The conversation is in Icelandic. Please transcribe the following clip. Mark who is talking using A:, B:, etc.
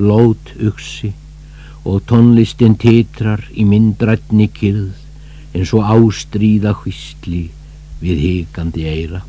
A: blót uksi og tónlistin titrar í myndrætni kyrð eins og ástríða hvistli við hikandi eira.